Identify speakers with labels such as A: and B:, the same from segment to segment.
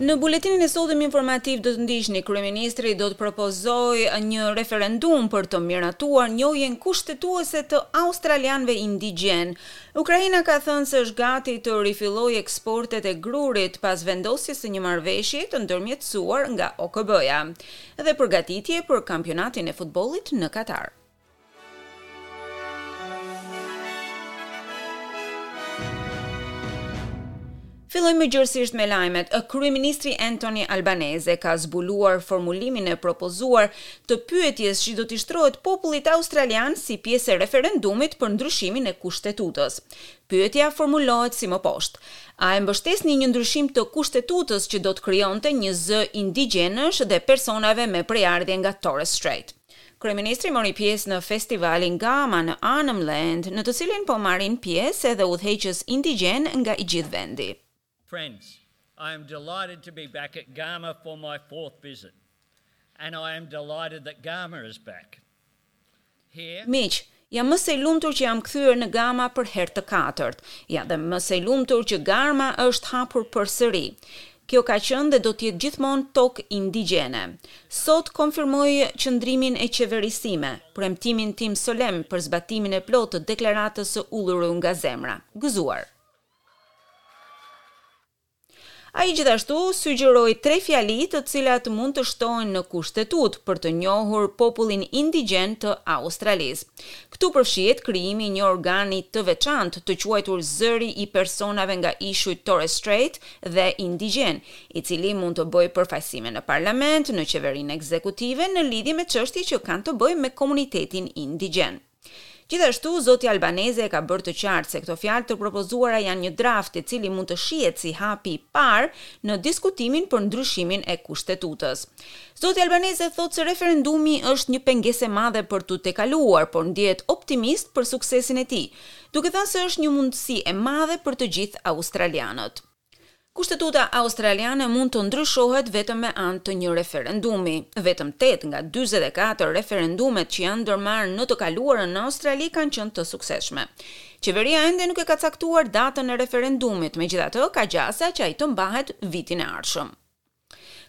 A: Në buletinin e sotëm informativ do të ndiqni kryeministri do të propozojë një referendum për të miratuar njohjen kushtetuese të australianëve indigjen. Ukraina ka thënë se është gati të rifillojë eksportet e grurit pas vendosjes së një marrëveshje të ndërmjetësuar nga OKB-ja. dhe përgatitje për kampionatin e futbollit në Katar. Fillojmë gjerësisht me lajmet. Kryeministri Anthony Albanese ka zbuluar formulimin e propozuar të pyetjes që do t'i shtrohet popullit australian si pjesë e referendumit për ndryshimin e Kushtetutës. Pyetja formulohet si më poshtë, A e mbështesni një ndryshim të Kushtetutës që do të krijonte një zë indigjenësh dhe personave me prejardhje nga Torres Strait? Kryeministri mori pjesë në festivalin Garma në Arnhem Land, në të cilin po marrin pjesë edhe udhëheqës indigjenë nga i gjithë vendi.
B: Friends, I am delighted to be back at Garma for my fourth visit and I am delighted that Garma is back
A: here. Miq, jam më se lumtur që jam kthyer në Garma për herë të katërt. Jam dhe më se lumtur që Garma është hapur përsëri. Kjo ka qenë dhe do të jetë gjithmonë tokë indigjene. Sot konfirmoj qëndrimin e Qeverisë sime, premtimin tim solemn për zbatimin e plotë të Deklaratës së Uluru nga Zemra. Gëzuar. Ai gjithashtu sugjeroi tre fjali të cilat mund të shtohen në Kushtetutë për të njohur popullin indigjen të Australisë. Këtu përfshihet krijimi i një organi të veçantë të quajtur Zëri i personave nga ishujt Torres Strait dhe indigjen, i cili mund të bëjë përfaqësime në parlament, në qeverinë ekzekutive në lidhje me çështje që kanë të bëjë me komunitetin indigjen. Gjithashtu, zoti Albanese e ka bërë të qartë se këto fjalë të propozuara janë një draft i cili mund të shihet si hapi i parë në diskutimin për ndryshimin e Kushtetutës. Zoti Albanese thotë se referendumi është një pengesë e madhe për t'u tejkaluar, por ndjehet optimist për suksesin e tij, duke thënë se është një mundësi e madhe për të gjithë australianët. Kushtetuta australiane mund të ndryshohet vetëm me anë të një referendumi. Vetëm tetë nga dyzet e katër referendumet që janë ndërmarrë në të kaluarën në Australi kanë qenë të suksesshme. Qeveria ende nuk e ka caktuar datën e referendumit, megjithatë ka gjasa që ai të mbahet vitin e ardhshëm.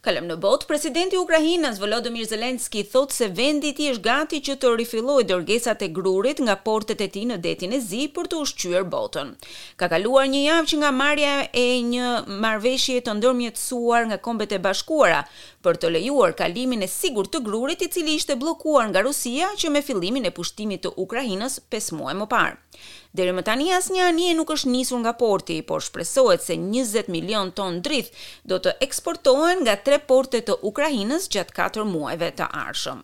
A: Kalojmë në botë, Presidenti i Ukrainës Volodymyr Zelensky thotë se vendi i tij është gati që të rifillojë dërgesat e grurit nga portet e tij në Detin e Zi për të ushqyer botën. Ka kaluar një javë që nga marrja e një marrëveshjeje të ndërmjetësuar nga Kombet e Bashkuara për të lejuar kalimin e sigurt të grurit i cili ishte bllokuar nga Rusia që me fillimin e pushtimit të Ukrainës pesë muaj më parë. Deri më tani asnjë anije nuk është nisur nga porti, por shpresohet se njëzet milionë tonë drithë do të eksportohen nga tre porte të Ukrainës gjatë katër muajve të ardhshëm.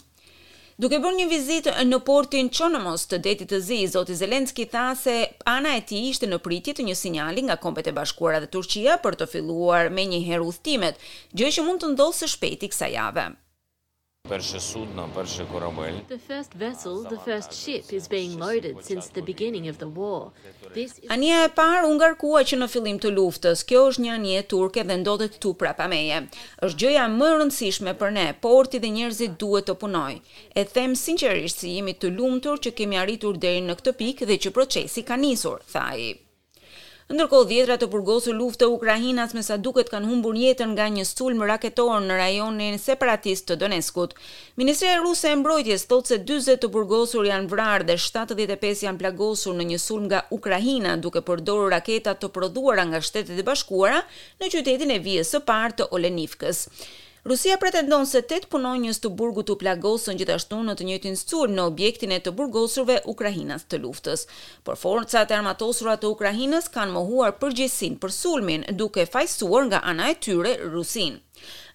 A: Duke bërë një vizitë në portin Chornomorsk të Detit të Zi, zoti Zelensky tha se ana e tij ishte në pritje të një sinjali nga Kombet e Bashkuara dhe Turqia për të filluar menjëherë udhëtimet, gjë që mund të ndodhë së shpejti kësaj jave.
C: Pershë sudno, pershë korobël.
D: The first vessel, the first ship, is being loaded since the beginning of the war.
A: This is. Anija e parë u ngarkua që në fillim të luftës. Kjo është një anije turke dhe ndodhet këtu prapa meje. Është gjëja më e rëndësishme për ne, porti dhe njerëzit duhet të punojë. E them sinqerisht se jemi të lumtur që kemi arritur deri në këtë pikë dhe që procesi ka nisur, tha ai. Ndërkohë dhjetra të burgosur lufte ukrainas me sa duket kanë humbur jetën nga një sulm raketor në rajonin separatist të Donetskut. Ministria ruse e Mbrojtjes thotë se dyzet të burgosur janë vrarë dhe shtatëdhjetë e pesë janë plagosur në një sulm nga Ukraina duke përdorur raketa të prodhuara nga Shtetet e Bashkuara në qytetin e vijës së parë të Olenivkës. Rusia pretendon se tetë punonjës të burgut u plagosën gjithashtu në të njëjtin sulm në objektin e të burgosurve ukrainas të luftës. Por forcat e armatosura të Ukrainës kanë mohuar përgjegjësinë për sulmin, duke fajësuar nga ana e tyre Rusinë.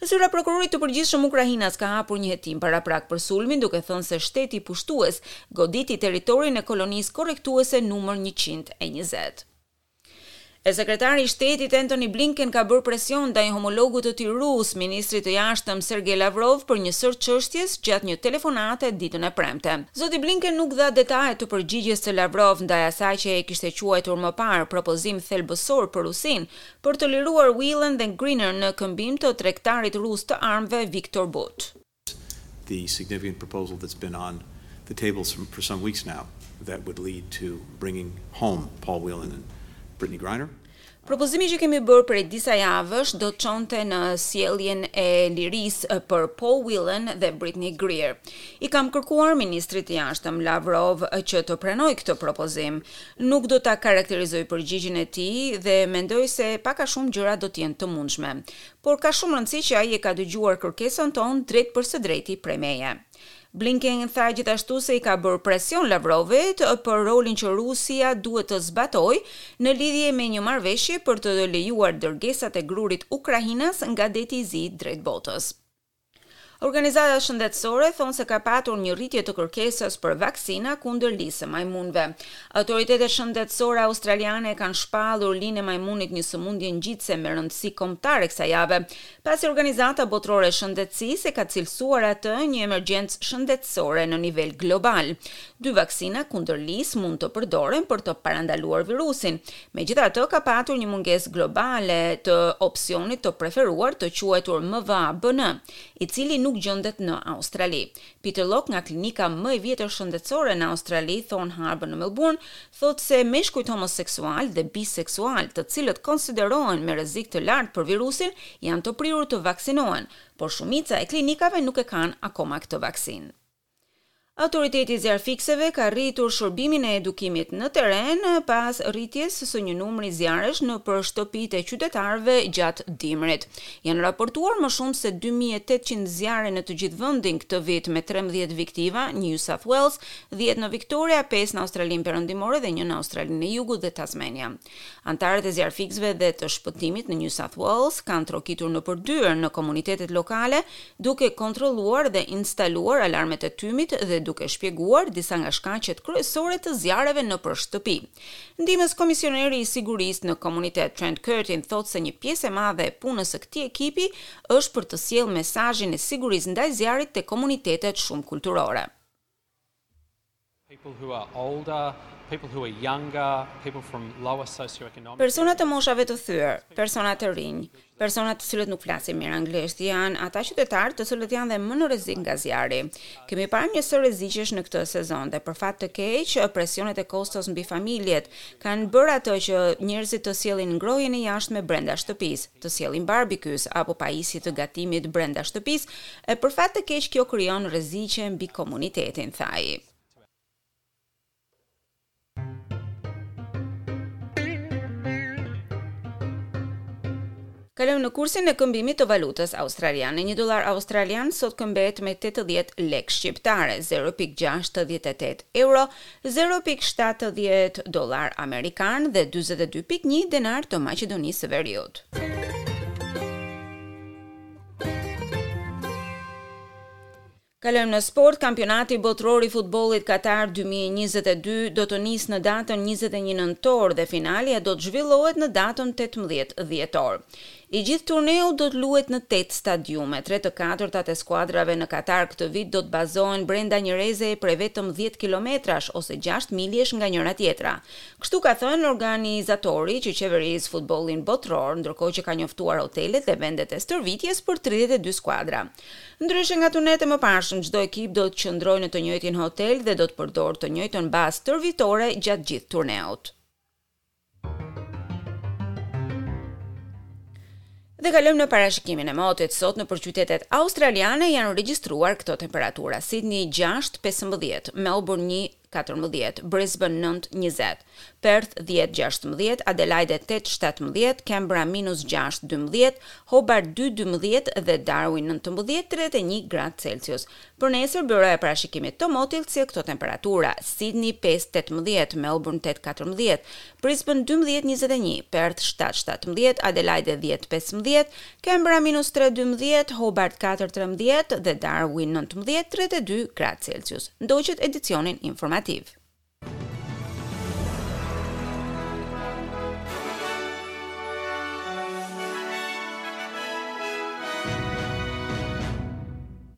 A: Zyra e Prokurorit të Përgjithshëm ukrainas ka hapur një hetim paraprak për sulmin, duke thënë se shteti pushtues goditi territorin e kolonisë korrektuese numër njëqind e njëzet. E Sekretari i Shtetit Antony Blinken ka bërë presion ndaj homologut të tij rus, Ministrit të Jashtëm Sergei Lavrov për një sërë çështjes gjatë një telefonate ditën e premte. Zoti Blinken nuk dha detaje të përgjigjes së Lavrov ndaj asaj që e kishte quajtur më parë propozim thelbësor për Rusinë për të liruar Whelan dhe Griner në këmbim të tregtarit rus të armëve Viktor Bout.
E: the significant proposal that's been on the table for some weeks now that would lead to bringing home Paul Whelan and Brittney Griner.
A: Propozimi që kemi bërë prej disa javësh do të çonte në sjelljen e lirisë për Paul Whelan dhe Brittney Griner. I kam kërkuar ministrit të Jashtëm Lavrov që të pranojë këtë propozim. Nuk do ta karakterizoj përgjigjen e tij dhe mendoj se pak a shumë gjëra do të jenë të mundshme. Por ka shumë rëndësi që ai e ka dëgjuar kërkesën tonë drejtpërsëdrejti prej meje. Blinken tha gjithashtu se i ka bërë presion Lavrovit për rolin që Rusia duhet të zbatojë në lidhje me një marrëveshje për të lejuar dërgesat e grurit ukrainas nga Deti i Zi drejt botës. Organizatat shëndetësore thonë se ka patur një rritje të kërkesës për vaksina kundër lisë së majmunëve. Autoritetet shëndetësore australiane e kanë shpallur linë e majmunit një sëmundje ngjitëse me rëndësi kombëtare kësaj jave, pasi Organizata Botërore e Shëndetësisë e ka cilësuar atë një emergjencë shëndetësore në nivel global. Dy vaksina kundër lisë mund të përdoren për të parandaluar virusin, Megjithatë, ka patur një mungesë globale të opsionit të preferuar të quajtur MVA-BN, i cili nuk gjendet në Australi. Peter Locke nga klinika më e vjetër shëndetësore në Australi, Thorne Harbour në Melbourne, thotë se meshkujt homoseksualë dhe biseksualë, të cilët konsiderohen me rrezik të lartë për virusin, janë të prirur të vaksinohen, por shumica e klinikave nuk e kanë akoma këtë vaksinë. Autoriteti i Zjarrfikëseve ka rritur shërbimin e edukimit në terren pas rritjes së një numri zjarresh nëpër shtëpitë e qytetarëve gjatë dimrit. Janë raportuar më shumë se dy mijë e tetëqind zjarre në të gjithë vendin këtë vit me trembëdhjetë viktiva në New South Wales, dhjetë në Victoria, pesë në Australinë Perëndimore dhe një në Australinë e Jugut dhe Tasmania. Anëtarët e zjarrfikësve dhe të shpëtimit në New South Wales kanë trokitur nëpër dyer në komunitetet lokale duke kontrolluar dhe instaluar alarmet e tymit dhe duke shpjeguar disa nga shkaqet kryesore të zjarreve nëpër shtëpi. Ndihmës komisioneri i sigurisë në komunitet Trent Curtin thotë se një pjesë e madhe e punës së këtij ekipi është për të sjellë mesazhin e sigurisë ndaj zjarrit te komunitetet
F: shumëkulturore.
A: Persona të moshave të thyer, persona të rinj, persona të cilët nuk flasin mirë anglisht, janë ata qytetarë të cilët janë dhe më në rrezik nga zjarri. Kemi parë një sërë rreziqesh në këtë sezon dhe për fat të keq, presionet e kostos mbi familjet kanë bërë ato që njerëzit të sjellin ngrohjen e jashtme brenda shtëpisë, të sjellin barbecue-s apo pajisje të gatimit brenda shtëpisë E për fat të keq kjo krijon rreziqe mbi komunitetin, tha ai. Kalojmë në kursin e këmbimit të valutës australiane. Një dollar australian sot këmbehet me tetëdhjetë lekë shqiptare, zero pikë gjashtëdhjetë e tetë euro, zero pikë shtatëdhjetë dollarë amerikanë dhe dyzet e dy pikë një denarë të Maqedonisë së Veriut. Kalojmë në sport, kampionati botëror i futbollit Katar 2022 do të nisë në datën 21 nëntor dhe finalja do të zhvillohet në datën 18 dhjetor. I gjithë turneu do të luhet në 8 stadiume. Tre të katërtat e skuadrave në Katar këtë vit do të bazohen brenda një rezeje prej vetëm 10 kilometrash ose 6 miljesh nga njëra tjetra. Kështu ka thënë organizatori që qeveris futbollin botëror, ndërkohë që ka njoftuar hotelet dhe vendet e stërvitjes për tridhjetë e dy skuadra. Ndryshe nga turnetë e mëparshëm, çdo ekip do të qëndrojë në të njëjtin hotel dhe do të përdorë të njëjtën bazë stërvitore gjatë gjithë turneut. Dhe kalojmë në parashikimin e motit. Sot nëpër qytetet australiane janë regjistruar këto temperatura: Sydney gjashtë, pesëmbëdhjetë, Melbourne një, katërmbëdhjetë, Brisbane nëntë, njëzet, Perth dhjetë, gjashtëmbëdhjetë, Adelaide tetë, shtatëmbëdhjetë, Canberra minus gjashtë, dymbëdhjetë, Hobart dy, dymbëdhjetë dhe Darwin nëntëmbëdhjetë, tridhjetë e një, gradë Celsius. Për nesër, Byroja e Parashikimit të Motit sjell këto temperatura, Sydney pesë, tetëmbëdhjetë, Melbourne tetë, katërmbëdhjetë, Brisbane dymbëdhjetë njëzet e një, Perth shtatë shtatëmbëdhjetë, Adelaide dhjetë pesëmbëdhjetë, Canberra minus tre dymbëdhjetë, Hobart katër trembëdhjetë dhe Darwin nëntëmbëdhjetë tridhjetë e dy gradë Celsius. Ndoqët edicionin informativ.